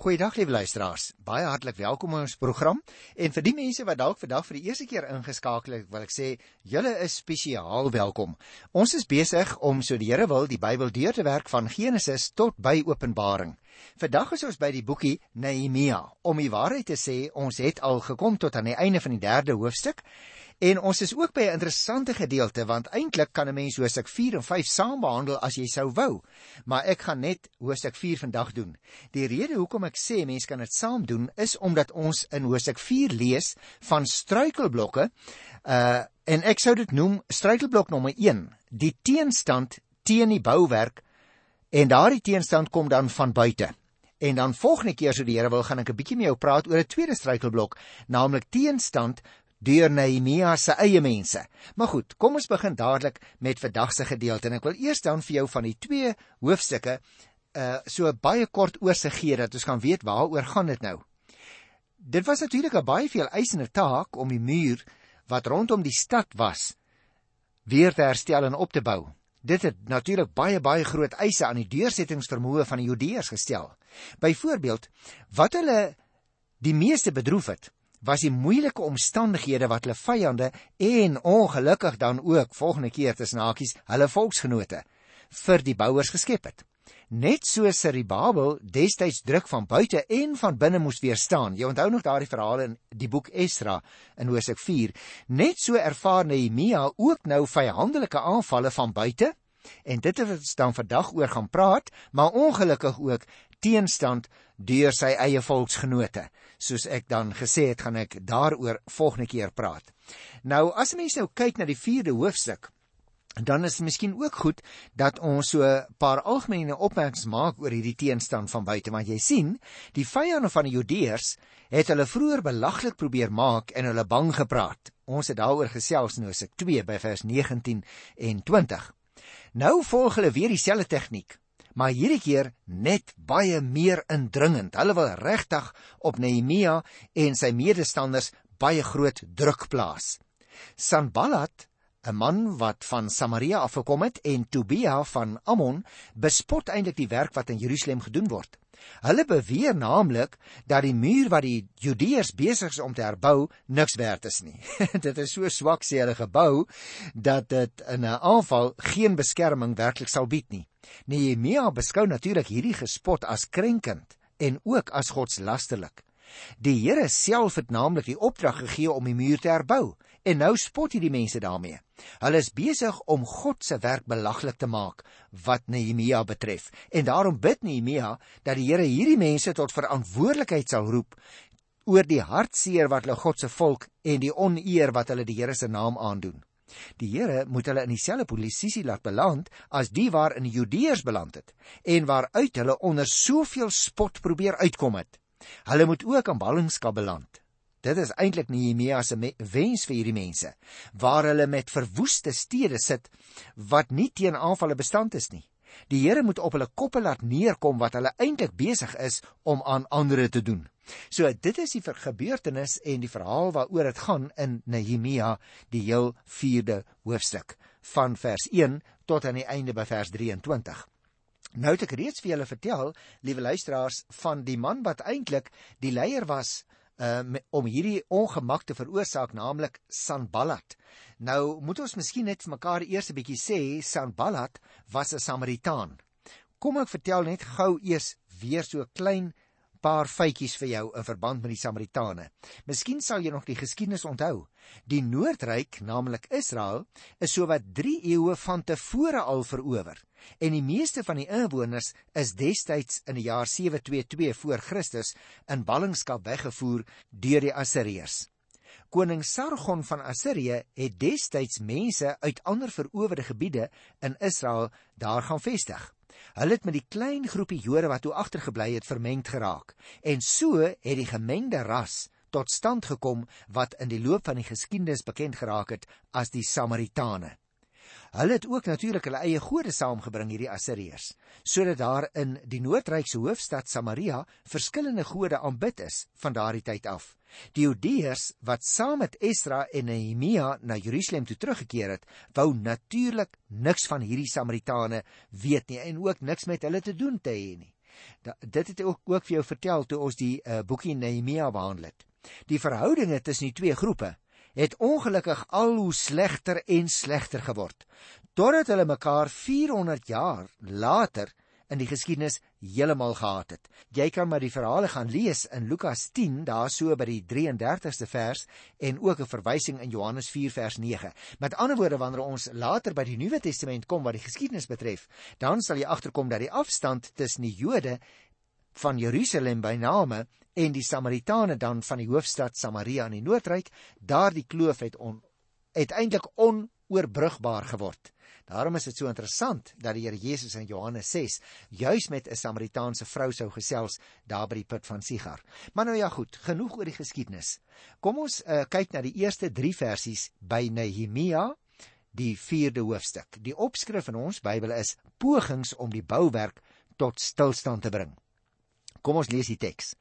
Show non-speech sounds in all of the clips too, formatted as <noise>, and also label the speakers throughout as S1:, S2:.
S1: Goeiedag lieve luisteraars. Baie hartlik welkom in ons program. En vir die mense wat dalk vandag vir die eerste keer ingeskakel het, wil ek sê julle is spesiaal welkom. Ons is besig om so die Here wil die Bybel deur te werk van Genesis tot by Openbaring. Vandag is ons by die boekie Nehemia. Om die waarheid te sê, ons het al gekom tot aan die einde van die 3de hoofstuk. En ons is ook by 'n interessante gedeelte want eintlik kan 'n mens hoofstuk 4 en 5 saam behandel as jy sou wou. Maar ek gaan net hoofstuk 4 vandag doen. Die rede hoekom ek sê mense kan dit saam doen is omdat ons in hoofstuk 4 lees van struikelblokke. Uh en ek sou dit noem struikelblok nommer 1, die teenstand teen die bouwerk en daardie teenstand kom dan van buite. En dan volgende keer so die Here wil gaan ek 'n bietjie met jou praat oor 'n tweede struikelblok, naamlik teenstand deur Nehemia se eie mense. Maar goed, kom ons begin dadelik met vandag se gedeelte en ek wil eers dan vir jou van die twee hoofstukke uh so baie kort oorsig gee dat ons kan weet waaroor gaan dit nou. Dit was natuurlik 'n baie veel eisende taak om die muur wat rondom die stad was weer te herstel en op te bou. Dit het natuurlik baie baie groot eise aan die deursettingsvermoë van die Judeërs gestel. Byvoorbeeld, wat hulle die meeste bedroef het, was die moeilike omstandighede wat hulle vyande en ongelukkig dan ook volgende keer tussen hakies hulle volksgenote vir die bouers geskep het. Net so Seribabel destyds druk van buite en van binne moes weerstaan. Jy onthou nog daardie verhale in die boek Esra in Hosea 4. Net so ervaar Nehemia ook nou vyandelike aanvalle van buite en dit het ons dan vandag oor gaan praat, maar ongelukkig ook teenstand deur sy eie volksgenote. Soos ek dan gesê het, gaan ek daaroor volgende keer praat. Nou as mense nou kyk na die 4de hoofstuk, dan is miskien ook goed dat ons so 'n paar algemene opmerkings maak oor hierdie teenstand van buite, want jy sien, die vyande van die Judeërs het hulle vroeër belaglik probeer maak en hulle bang gepraat. Ons het daaroor gesels in Hosea 2 by vers 19 en 20. Nou volg hulle weer dieselfde tegniek maar hierdie keer net baie meer indringend. Hulle wil regtig op Nehemia en sy medestanders baie groot druk plaas. Sanballat, 'n man wat van Samaria afgekom het en Tobia van Ammon, bespot eintlik die werk wat in Jerusalem gedoen word. Hulle beweer naamlik dat die muur wat die Judeërs besig is om te herbou niks werd is nie. <laughs> dit is so swak sê hulle gebou dat dit in 'n aanval geen beskerming werklik sal bied nie. Nehemia beskou natuurlik hierdie gespot as krenkend en ook as godslasterlik. Die Here self het naamlik die opdrag gegee om die muur te herbou en nou spot hierdie mense daarmee. Hulle is besig om God se werk belaglik te maak wat Nehemia betref. En daarom bid Nehemia dat die Here hierdie mense tot verantwoordelikheid sal roep oor die hartseer wat hulle God se volk en die oneer wat hulle die Here se naam aandoen. Die Here moet hulle in dieselfde posisie laat beland as die waarin die Judeërs beland het en waaruit hulle onder soveel spot probeer uitkom het. Hulle moet ook in ballingskap beland. Dit is eintlik Nehemia se wens vir hierdie mense, waar hulle met verwoeste stede sit wat nie teen aanvalle bestand is nie. Die Here moet op hulle koppe laat neerkom wat hulle eintlik besig is om aan ander te doen. So dit is die gebeurtenis en die verhaal waaroor dit gaan in Nehemia die heel 4de hoofstuk van vers 1 tot aan die einde by vers 23. Nou het ek reeds vir julle vertel, liewe luisteraars, van die man wat eintlik die leier was um, om hierdie ongemak te veroorsaak, naamlik Sanballat. Nou moet ons miskien net vir mekaar eers 'n bietjie sê Sanballat was 'n Samaritaan. Kom ek vertel net gou eers weer so 'n klein paar feitjies vir jou in verband met die Samaritane. Miskien sal jy nog die geskiedenis onthou. Die Noordryk, naamlik Israel, is sowat 3 eeue van tevore al verower en die meeste van die inwoners is destyds in die jaar 722 voor Christus in ballingskap weggevoer deur die Assiriërs. Koning Sargon van Assirië het destyds mense uit ander verowerde gebiede in Israel daar gaan vestig. Hulle het met die klein groepie Jode wat toe agtergebly het vermeng geraak en so het die gemengde ras tot stand gekom wat in die loop van die geskiedenis bekend geraak het as die Samaritane. Hulle het ook natuurlik hulle eie gode saamgebring hierdie Assiriërs, sodat daar in die noordrykse hoofstad Samaria verskillende gode aanbid is van daardie tyd af. Die Judeërs wat saam met Esra en Nehemia na Jerusalem toe teruggekeer het, wou natuurlik niks van hierdie Samaritane weet nie en ook niks met hulle te doen te hê nie. Da, dit het ook ook vir jou vertel toe ons die uh, boekie Nehemia behandel het. Die verhoudinge tussen die twee groepe het ongelukkig al hoe slegter en slegter geword totdat hulle mekaar 400 jaar later in die geskiedenis heeltemal gehaat het. Jy kan maar die verhale gaan lees in Lukas 10 daar so by die 33ste vers en ook 'n verwysing in Johannes 4 vers 9. Met ander woorde wanneer ons later by die Nuwe Testament kom wat die geskiedenis betref, dan sal jy agterkom dat die afstand tussen die Jode van Jerusalem by name en die Samaritane dan van die hoofstad Samaria in die Noordryk, daardie kloof het on, uiteindelik onoorbrugbaar geword. Daarom is dit so interessant dat die Here Jesus in Johannes 6 juis met 'n Samaritaanse vrou sou gesels daar by die put van Sigar. Maar nou ja goed, genoeg oor die geskiedenis. Kom ons uh, kyk na die eerste 3 versies by Nehemia, die 4de hoofstuk. Die opskrif in ons Bybel is pogings om die bouwerk tot stilstand te bring. Kom ons lees die teks.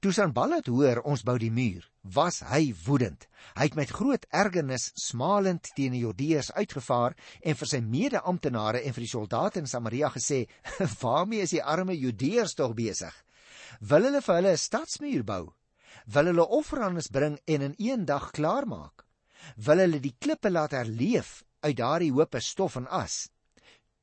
S1: Toe Sanballat hoor ons bou die muur, was hy woedend. Hy het met groot ergernis smalend teen die Judeërs uitgevaar en vir sy mede-amptenare en vir die soldate in Samaria gesê: <laughs> "Waarmee is die arme Judeërs tog besig? Wil hulle vir hulle 'n stadsmuur bou? Wil hulle offerandes bring en in een dag klaarmaak? Wil hulle die klippe laat herleef uit daardie hope stof en as?"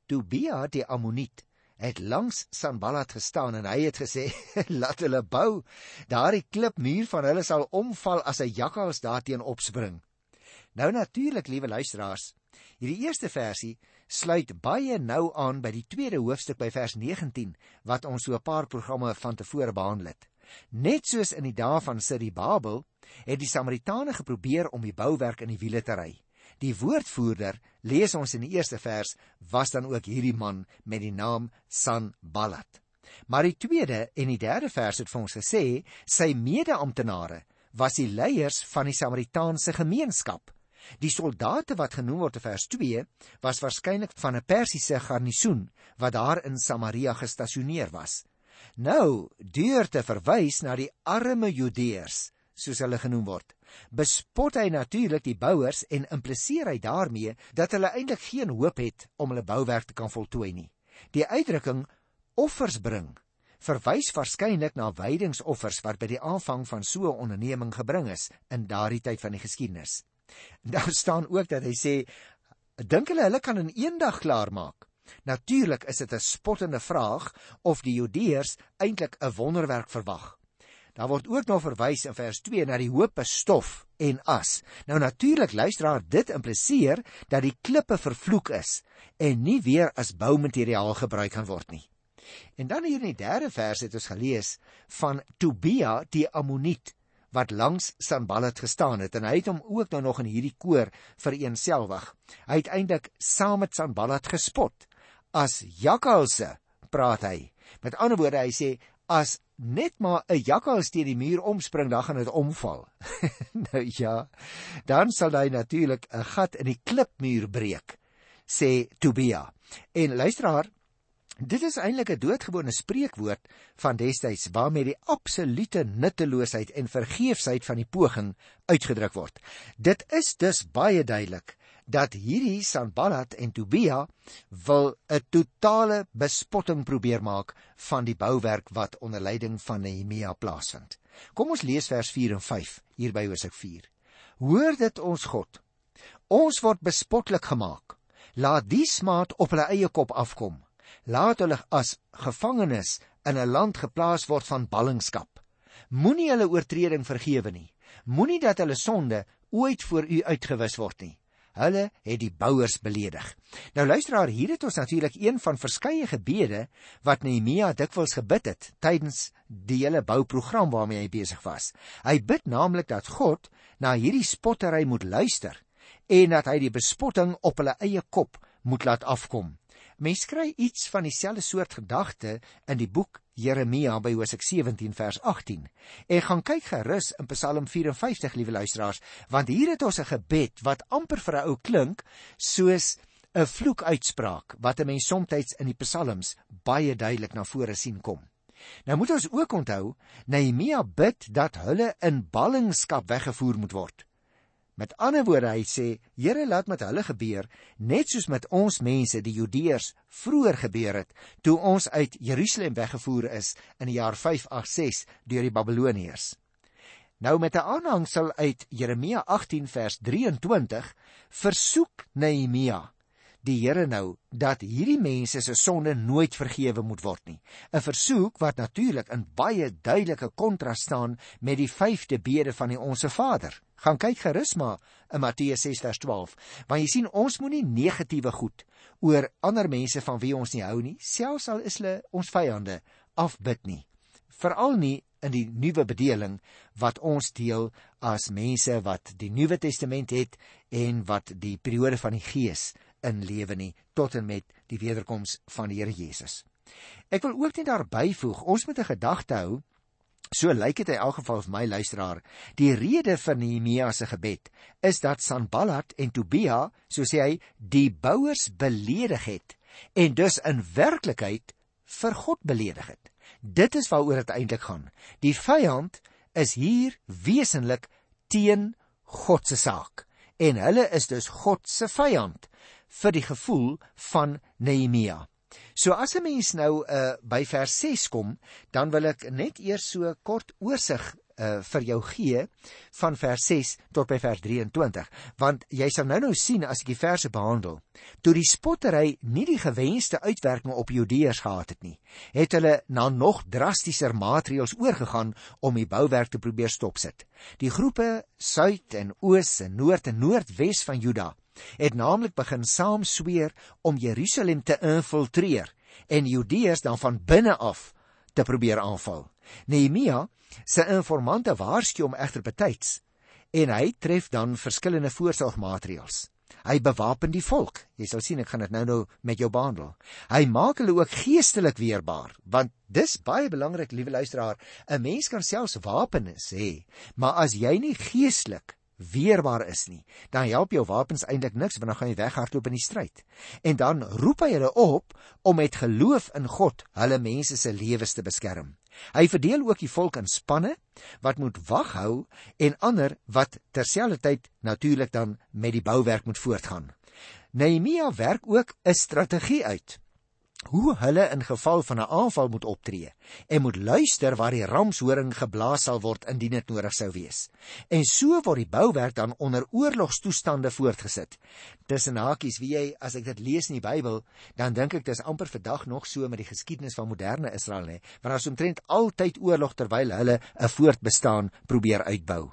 S1: Tobia die Ammoniet het langs Sanballat gestaan en hy het gesê <laughs> laat hulle bou. Daardie klipmuur van hulle sal omval as 'n jakkals daarteen opspring. Nou natuurlik liewe luisteraars hierdie eerste versie sluit baie nou aan by die tweede hoofstuk by vers 19 wat ons so 'n paar programme van tevore behandel het. Net soos in die dae van Siribabel het die Samaritane geprobeer om die bouwerk in die wiele te ry Die woordvoerder, lees ons in die eerste vers, was dan ook hierdie man met die naam Sanballat. Maar die tweede en die derde vers het vir ons gesê, sy mede-amptenare was die leiers van die Samaritaanse gemeenskap. Die soldate wat genoem word in vers 2 was waarskynlik van 'n Persiese garnisoen wat daar in Samaria gestasioneer was. Nou, deur te verwys na die arme Judeërs, soos hulle genoem word, bespot hy natuurlik die bouers en impliseer hy daarmee dat hulle eintlik geen hoop het om hulle bouwerk te kan voltooi nie. Die uitdrukking offers bring verwys waarskynlik na wydingsoffers wat by die aanvang van so 'n onderneming gebring is in daardie tyd van die geskiedenis. Daar staan ook dat hy sê dink hulle hulle kan in een dag klaar maak. Natuurlik is dit 'n spottende vraag of die Judeërs eintlik 'n wonderwerk verwag. Daar word ook nog verwys in vers 2 na die hoope stof en as. Nou natuurlik luisteraar, dit impliseer dat die klippe vervloek is en nie weer as boumateriaal gebruik kan word nie. En dan hier in die derde vers het ons gelees van Tobia die Ammoniet wat langs Sanballat gestaan het en hy het hom ook nou nog in hierdie koor vereenselwig. Hy het eintlik saam met Sanballat gespot. As jakkalse praat hy. Met ander woorde hy sê as net maar 'n jakkals teen die muur omspring, dan gaan dit omval. <laughs> nou ja, dan sal hy natuurlik 'n gat in die klipmuur breek, sê Tobia. En luisteraar, dit is eintlik 'n doodgewone spreekwoord van destyds waarmee die absolute nutteloosheid en vergeefsheid van die poging uitgedruk word. Dit is dus baie duidelik dat hierdie Sanballat en Tobia wil 'n totale bespotting probeer maak van die bouwerk wat onder leiding van Nehemia plaasvind. Kom ons lees vers 4 en 5 hier by Hosea 4. Hoor dit ons God. Ons word bespotlik gemaak. Laat die smaad op hulle eie kop afkom. Laat hulle as gevangenes in 'n land geplaas word van ballingskap. Moenie hulle oortreding vergewe nie. Moenie dat hulle sonde ooit voor u uitgewis word nie. Hulle het die bouers beledig. Nou luisteraar, hier het ons natuurlik een van verskeie gebede wat Nehemia dikwels gebid het tydens die hele bouprogram waarmee hy besig was. Hy bid naamlik dat God na hierdie spottery moet luister en dat hy die bespotting op hulle eie kop moet laat afkom. Mens kry iets van dieselfde soort gedagte in die boek Jeremia by Hosea 17 vers 18. En gaan kyk gerus in Psalm 54, liewe luisteraars, want hier het ons 'n gebed wat amper vir 'n ou klink soos 'n vloekuitspraak wat 'n mens soms in die psalms baie duidelik na vore sien kom. Nou moet ons ook onthou, Nehemia bid dat hulle in ballingskap weggevoer moet word. Met ander woorde, hy sê, Here, laat met hulle gebeur net soos met ons mense, die Judeërs, vroeër gebeur het toe ons uit Jerusalem weggevoer is in die jaar 586 deur die Babiloniërs. Nou met 'n aanhangsel uit Jeremia 18 vers 23 versoek Nehemia die Here nou dat hierdie mense se sonde nooit vergewe moet word nie. 'n Versoek wat natuurlik in baie duidelike kontras staan met die 5de bede van die Onse Vader. Gaan kyk gerus maar in Matteus 6 vers 12. Want jy sien ons moenie negatiewe goed oor ander mense van wie ons nie hou nie, selfs al is hulle ons vyande, afbid nie. Veral nie in die nuwe bedeling wat ons deel as mense wat die Nuwe Testament het en wat die periode van die Gees in lewe nie tot en met die wederkoms van die Here Jesus. Ek wil ook net daar byvoeg, ons moet 'n gedagte hou So lyk dit in elk geval vir my luisteraar, die rede vir Nehemia se gebed is dat Sanballat en Tobia, so sê hy, die bouers beledig het en dus in werklikheid vir God beledig het. Dit is waaroor dit eintlik gaan. Die vyand is hier wesenlik teen God se saak en hulle is dus God se vyand vir die gevoel van Nehemia. So as 'n mens nou uh, by vers 6 kom, dan wil ek net eers so kort oorsig uh, vir jou gee van vers 6 tot by vers 23, want jy sal nou nou sien as ek die verse behandel, toe die spottery nie die gewenste uitwerking op Judeërs gehad het nie, het hulle na nog drastischer maatreëls oorgegaan om die bouwerk te probeer stopsit. Die groepe suid en oos en noord en noordwes van Juda het naamlik begin saam sweer om Jerusalem te infiltreer en Judeërs dan van binne af te probeer aanval. Nehemia se informante waarsku hom egter betyds en hy tref dan verskillende voorsorgmaatreëls. Hy bewapen die volk. Jy sal sien ek gaan dit nou-nou met jou behandel. Hy maak hulle ook geestelik weerbaar, want dis baie belangrik, liewe luisteraar. 'n Mens kan selfs wapens hê, maar as jy nie geestelik weerbaar is nie, dan help jou wapens eintlik niks dan gaan jy weghardloop in die stryd. En dan roep hy hulle op om met geloof in God hulle mense se lewens te beskerm. Hy verdeel ook die volk in spanne wat moet wag hou en ander wat terselfdertyd natuurlik dan met die bouwerk moet voortgaan. Nehemia werk ook 'n strategie uit hoe hulle in geval van 'n aanval moet optree en moet luister waar die ramshoring geblaas sal word indien dit nodig sou wees. En so word die bouwerk dan onder oorlogstoestande voortgesit. Tussen hakies, wie jy as ek dit lees in die Bybel, dan dink ek dis amper vandag nog so met die geskiedenis van moderne Israel hè, want daar is omtrent altyd oorlog terwyl hulle 'n voortbestaan probeer uitbou.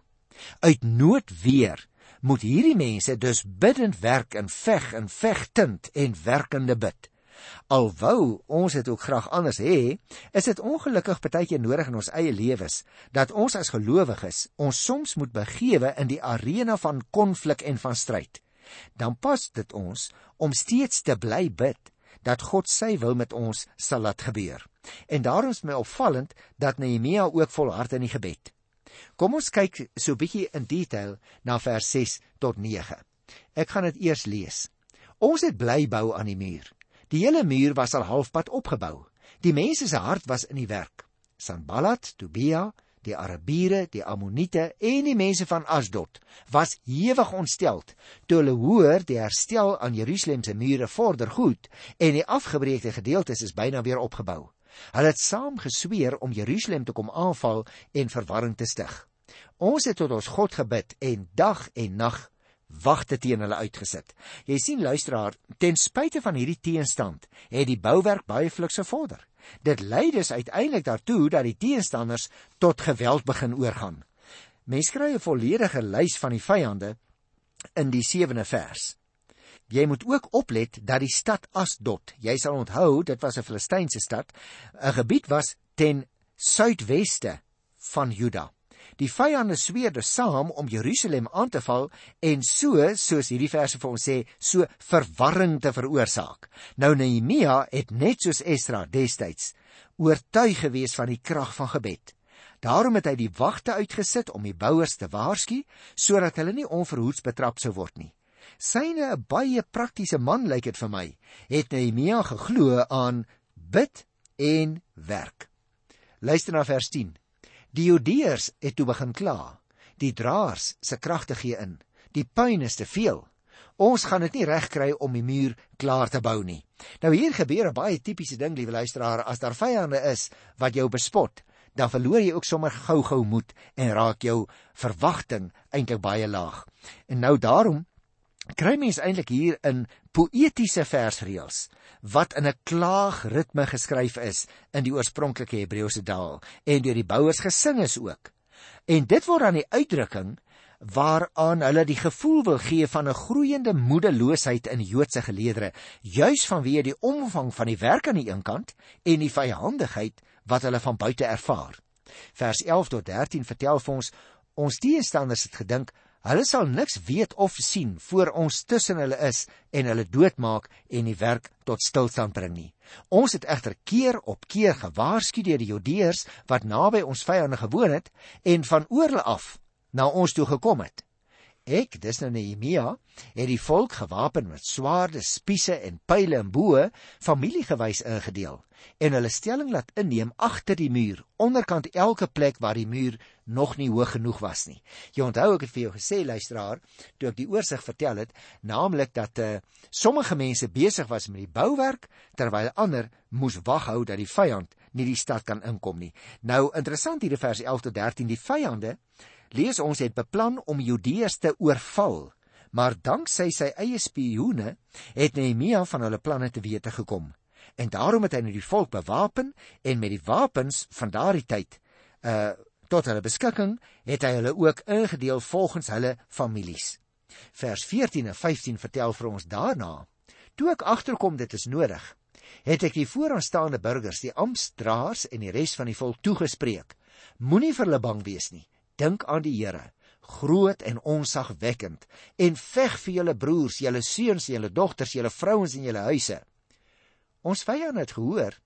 S1: Uit nood weer moet hierdie mense dus bidend werk en veg en vegtend en werkende bid. Alwou ons dit ook graag anders hê, is dit ongelukkig baie keer nodig in ons eie lewens dat ons as gelowiges ons soms moet begewe in die arena van konflik en van stryd. Dan pas dit ons om steeds te bly bid dat God sy wil met ons sal laat gebeur. En daarom is my opvallend dat Nehemia ook volhard in die gebed. Kom ons kyk so bietjie in detail na vers 6 tot 9. Ek gaan dit eers lees. Ons het bly bou aan die muur. Die hele muur was al halfpad opgebou. Die mense se hart was in die werk. Sanballat, Tobia, die Arabiere, die Ammoniete en die mense van Asdod was hewig ontsteld toe hulle hoor die herstel aan Jerusalem se mure vorder goed en die afgebreekte gedeeltes is byna weer opgebou. Hulle het saam gesweer om Jerusalem te kom aanval en verwarring te stig. Ons het tot ons God gebid en dag en nag wagte teen hulle uitgesit. Jy sien luisteraar, ten spyte van hierdie teenstand, het die bouwerk baie fliks gevorder. Dit lei dus uiteindelik daartoe dat die teenstanders tot geweld begin oorgaan. Mense kry 'n volledige lys van die vyande in die 7de vers. Jy moet ook oplet dat die stad Asdod, jy sal onthou, dit was 'n Filistynse stad, 'n gebied was ten suidweste van Juda. Die vyande sweerde saam om Jerusalem aan te val en so, soos hierdie verse vir ons sê, so verwarring te veroorsaak. Nou Nehemia het net soos Esdra destyds oortuig gewees van die krag van gebed. Daarom het hy die wagte uitgesit om die bouers te waarsku sodat hulle nie onverhoeds betrap sou word nie. Syne 'n baie praktiese man lyk dit vir my. Het Nehemia geglo aan bid en werk. Luister na vers 10. Die Judeërs het toe begin kla. Die draers se kragte gee in. Die puin is te veel. Ons gaan dit nie regkry om die muur klaar te bou nie. Nou hier gebeur 'n baie tipiese ding, liewe luisteraar, as daar vyande is wat jou bespot, dan verloor jy ook sommer gou-gou moed en raak jou verwagting eintlik baie laag. En nou daarom kry mens eintlik hier in poëtiese versreëls wat in 'n klaagritme geskryf is in die oorspronklike Hebreëse taal en deur die bouers gesing is ook. En dit word dan die uitdrukking waaraan hulle die gevoel wil gee van 'n groeiende moedeloosheid in Joodse geleedere, juis vanweë die omvang van die werk aan die een kant en die vyhandigheid wat hulle van buite ervaar. Vers 11 tot 13 vertel vir ons ons teestanders het gedink hulle sal niks weet of sien voor ons tussen hulle is en hulle doodmaak en die werk tot stilstand bring nie. Ons het egter keer op keer gewaarsku deur die Judeërs wat naby ons vyande gewoon het en van oorle af na ons toe gekom het. Ek, dis nou Nehemia, het die volk gewapen met swaarde, spiese en pile en boë familiegewys ingedeel en hulle stelling laat inneem agter die muur, onderkant elke plek waar die muur nog nie hoog genoeg was nie. Jy onthou ek het vir jou gesê luisteraar, toe ek die oorsig vertel het, naamlik dat uh, sommige mense besig was met die bouwerk terwyl ander moes wag hou dat die vyand nie die stad kan inkom nie. Nou interessant hier in vers 11 tot 13, die vyande lees ons het beplan om Judeërs te oorval, maar danksy sy eie spioene het Nehemia van hulle planne te wete gekom. En daarom het hy nou die volk bewapen en met die wapens van daardie tyd uh tot hulle beskikking het hy hulle ook ingedeel volgens hulle families. Vers 14 en 15 vertel vir ons daarna: Toe ek agterkom dit is nodig, het ek die vooraanstaande burgers, die amptdraers en die res van die volk toegespreek: Moenie vir hulle bang wees nie dink aan die Here, groot en onsagwekkend, en veg vir julle broers, julle seuns, julle dogters, julle vrouens en julle huise. Ons vyand het gehoor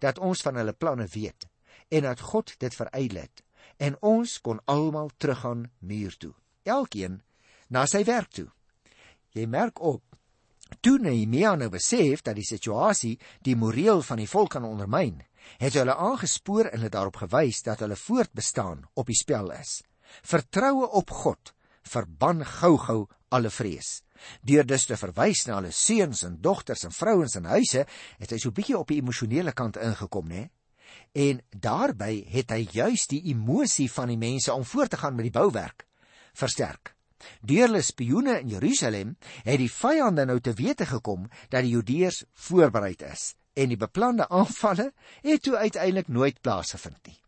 S1: dat ons van hulle planne weet en dat God dit verydel het en ons kon almal teruggaan muur toe, elkeen na sy werk toe. Jy merk op toe Nehemia nou besef dat die situasie die moreel van die volk kan ondermyn, het hulle aangespoor en hulle daarop gewys dat hulle voortbestaan op die spel is. Vertroue op God verban gou-gou alle vrees. Deur dus te verwys na hulle seuns en dogters en vrouens en huise, het hy so bietjie op die emosionele kant ingekom, né? En daarbey het hy juis die emosie van die mense om voort te gaan met die bouwerk versterk. Deur hulle spioene in Jerusalem het die vyande nou te wete gekom dat die Judeërs voorberei is en die beplande aanvalle het toe uiteindelik nooit plaasgevind nie.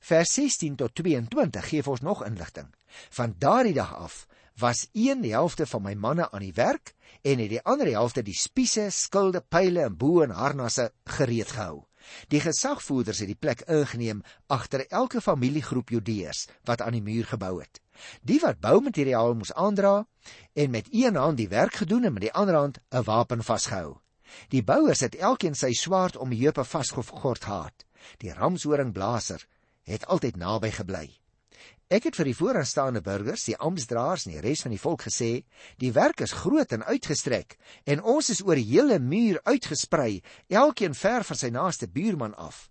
S1: Vers 16 tot 22 gee ons nog inligting. Van daardie dag af was een helfte van my manne aan die werk en het die ander helfte die spiese, skilde, pile en boë en harnasse gereed gehou. Die gesagvoerders het die plek ingeneem agter elke familiegroep Judeërs wat aan die muur gebou het. Die wat boumateriaal moes aandra en met een hand die werk gedoen en met die ander hand 'n wapen vasgehou. Die bouers het elkeen sy swaard om die heupe vasgegord gehad. Die ramshoringblaser het altyd naby gebly. Ek het vir die vooraanstaande burgers, die amptdraers en die res van die volk gesê, die werk is groot en uitgestrek en ons is oor die hele muur uitgesprei, elkeen ver van sy naaste buurman af.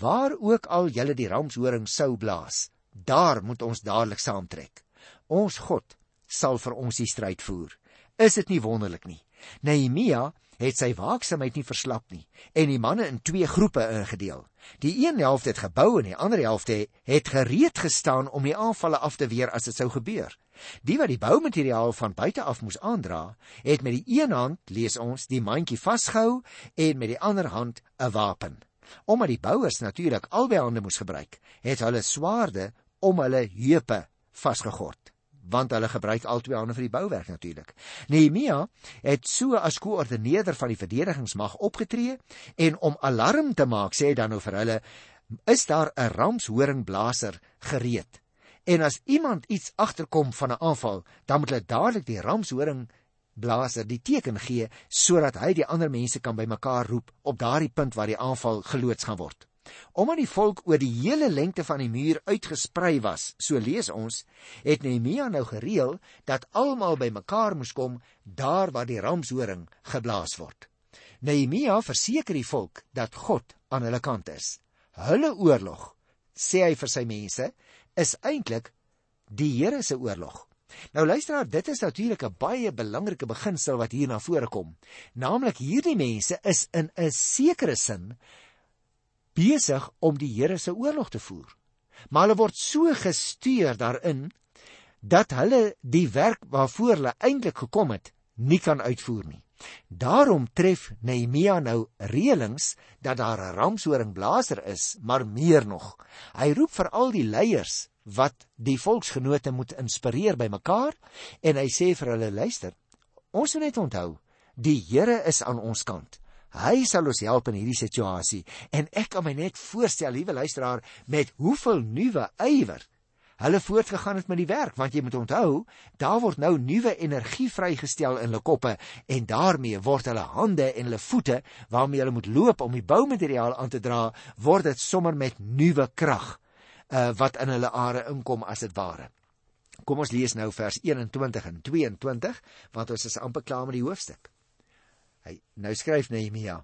S1: Waar ook al julle die ramshoring sou blaas, daar moet ons dadelik saamtrek. Ons God sal vir ons die stryd voer. Is dit nie wonderlik nie? Nehemia het sy waaksaamheid nie verslap nie en die manne in twee groepe ingedeel. Die een helfte het gebou en die ander helfte het gereed gestaan om die aanvalle af te weer as dit sou gebeur. Die wat die boumateriaal van buite af moes aandra, het met die een hand, lees ons, die mandjie vasgehou en met die ander hand 'n wapen. Omdat die bouers natuurlik albei hande moes gebruik, het hulle swaarde om hulle heupe vasgegord want hulle gebruik albei hande vir die bouwerk natuurlik. Nehemia het so as koördineerder van die verdedigingsmag opgetree en om alarm te maak sê dan nou vir hulle is daar 'n ramshoringblaser gereed. En as iemand iets agterkom van 'n aanval, dan moet hulle dadelik die ramshoring blaser die teken gee sodat hy die ander mense kan bymekaar roep op daardie punt waar die aanval geloods gaan word. Omdat die volk oor die hele lengte van die muur uitgesprei was, so lees ons, het Nehemia nou gereël dat almal bymekaar moes kom daar waar die ramshoring geblaas word. Nehemia verseker die volk dat God aan hulle kant is. Hulle oorlog, sê hy vir sy mense, is eintlik die Here se oorlog. Nou luisteraar, dit is natuurlik 'n baie belangrike beginsel wat hier na vore kom. Naamlik hierdie mense is in 'n sekere sin besig om die Here se oorlog te voer. Maar hulle word so gestuur daarin dat hulle die werk waarvoor hulle eintlik gekom het, nie kan uitvoer nie. Daarom tref Nehemia nou reëlings dat daar 'n ramshoringblaser is, maar meer nog. Hy roep vir al die leiers wat die volksgenote moet inspireer by mekaar en hy sê vir hulle luister ons moet net onthou die Here is aan ons kant hy sal ons help in hierdie situasie en ek kan my net voorstel liewe luisteraar met hoeveel nuwe ywer hulle voortgegaan het met die werk want jy moet onthou daar word nou nuwe energie vrygestel in hulle koppe en daarmee word hulle hande en hulle voete waarmee hulle moet loop om die boumateriaal aan te dra word dit sommer met nuwe krag uh, wat in hulle are inkom as dit ware. Kom ons lees nou vers 21 en 22 want ons is amper klaar met die hoofstuk. Hy nou skryf Nehemia: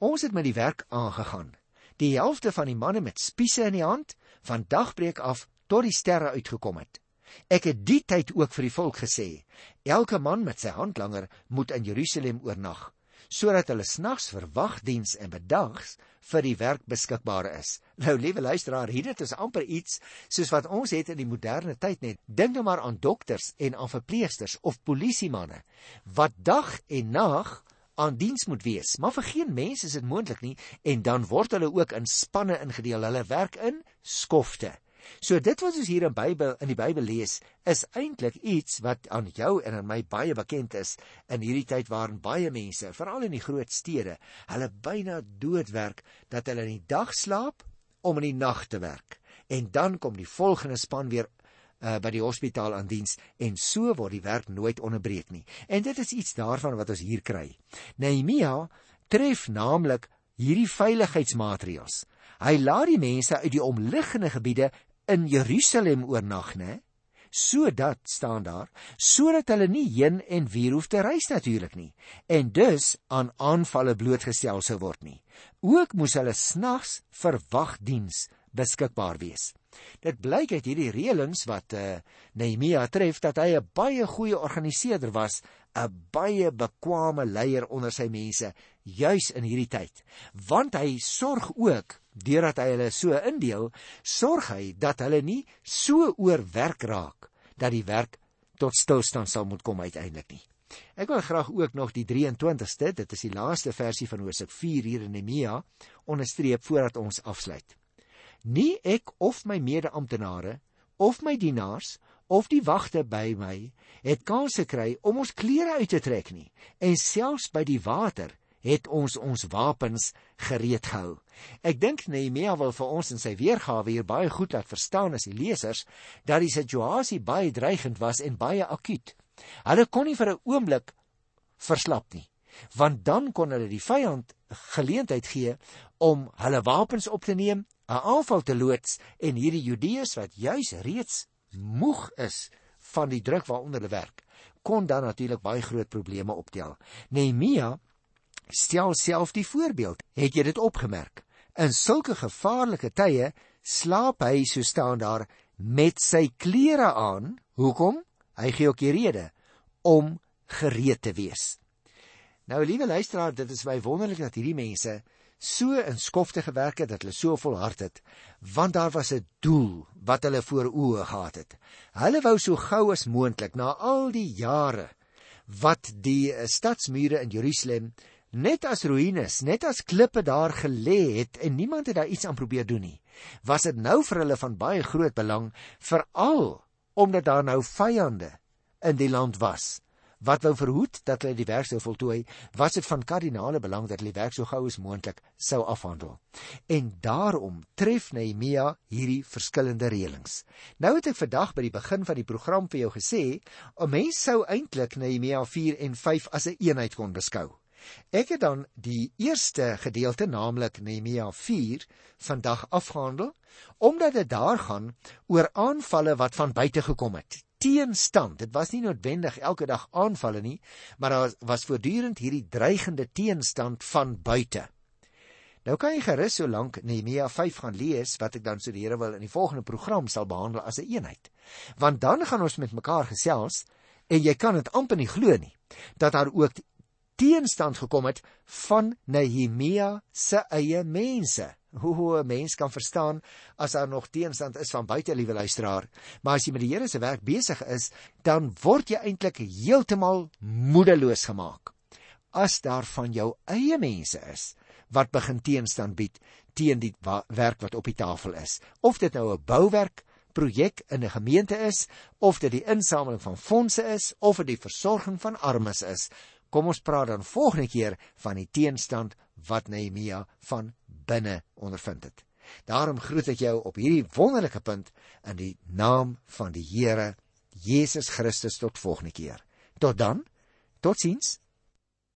S1: Ons het met die werk aangegaan. Die helfte van die manne met spiese in die hand van dagbreek af tot die sterre uitgekom het. Ek het die tyd ook vir die volk gesê: Elke man met sy handlanger moet in Jerusalem oornag sodat hulle snags vir wagdiens en bedags vir die werk beskikbaar is. Nou liewe luisteraar, hier dit is amper iets soos wat ons het in die moderne tyd net. Dink nou maar aan dokters en aan verpleegsters of polisiemanne wat dag en nag aan diens moet wees. Maar vir geen mens is dit moontlik nie en dan word hulle ook in spanne ingedeel. Hulle werk in skofte. So dit wat ons hier in Bybel in die Bybel lees, is eintlik iets wat aan jou en aan my baie bekend is in hierdie tyd waarin baie mense, veral in die groot stede, hulle byna doodwerk dat hulle in die dag slaap om in die nag te werk. En dan kom die volgende span weer uh, by die hospitaal aan diens en so word die werk nooit onderbreek nie. En dit is iets daarvan wat ons hier kry. Nehemia tref naamlik hierdie veiligheidsmaatreëls. Hy laat die mense uit die omliggende gebiede in Jerusalem oornag, né? Sodat staan daar, sodat hulle nie heen en weer hoef te reis natuurlik nie en dus aan aanvalle blootgestel sou word nie. Ook moes hulle snags vir wagdiens beskikbaar wees. Dit blyk uit hierdie reëlings wat uh, Nehemia tref dat hy 'n baie goeie organiseerder was, 'n baie bekwame leier onder sy mense juis in hierdie tyd. Want hy sorg ook deurdat hy hulle so indeel, sorg hy dat hulle nie so oorwerk raak dat die werk tot stilstand sal moet kom uiteindelik nie. Ek wil graag ook nog die 23ste, dit is die laaste versie van Hosea 4 hier in Nehemia, onderstreep voordat ons afsluit. Nie ek of my mede-amptenare of my dienaars of die wagte by my het kans gekry om ons klere uit te trek nie en selfs by die water het ons ons wapens gereed gehou. Ek dink Nehemia wil vir ons in sy weergawe hier baie goed laat verstaan as die lesers dat die situasie baie dreigend was en baie akuut. Hulle kon nie vir 'n oomblik verslap nie, want dan kon hulle die vyand geleentheid gee om hulle wapens op te neem, 'n aanval te loods en hierdie Judeërs wat juis reeds moeg is van die druk waaronder hulle werk, kon dan natuurlik baie groot probleme optel. Nehemia stel self die voorbeeld. Het jy dit opgemerk? In sulke gevaarlike tye slaap hy so staan daar met sy klere aan. Hoekom? Hy gee ook die rede om gereed te wees. Nou liewe luisteraar, dit is baie wonderlik dat hierdie mense so in skofte gewerk het dat hulle so volhard het, want daar was 'n doel wat hulle voor oë gehad het. Hulle wou so gou as moontlik na al die jare wat die stadsmure in Jerusalem net as ruïnes, net as klippe daar gelê het en niemand het daar iets aan probeer doen nie. Was dit nou vir hulle van baie groot belang veral omdat daar nou vyande in die land was wat wou verhoed dat hulle die werk sou voltooi, was dit van kardinale belang dat hulle die werk so gou as moontlik sou afhandel. En daarom tref Nehemia hierdie verskillende reëlings. Nou het ek vandag by die begin van die program vir jou gesê, 'n mens sou eintlik Nehemia 4 en 5 as 'n een eenheid kon beskou. Ek het dan die eerste gedeelte naamlik Nehemia 4 vandag afgehandel omdat dit daar gaan oor aanvalle wat van buite gekom het. Teenstand. Dit was nie noodwendig elke dag aanvalle nie, maar daar was voortdurend hierdie dreigende teenstand van buite. Nou kan jy gerus so lank Nehemia 5 gaan lees wat ek dan so die Here wil in die volgende program sal behandel as 'n een eenheid. Want dan gaan ons met mekaar gesels en jy kan dit amper nie glo nie dat daar ook teenstand gekom het van Nehemia se eie mense. Hoe 'n mens kan verstaan as daar nog teenstand is van buite liewe luisteraar, maar as jy met die Here se werk besig is, dan word jy eintlik heeltemal moedeloos gemaak. As daar van jou eie mense is wat begin teenstand bied teen die werk wat op die tafel is. Of dit nou 'n bouwerk projek in 'n gemeente is, of dit die insameling van fondse is, of dit die versorging van armes is. Kom ons praat dan volgende keer van die teenstand wat Nehemia van binne ondervind het. Daarom groet ek jou op hierdie wonderlike punt in die naam van die Here Jesus Christus tot volgende keer. Tot dan. Totsiens.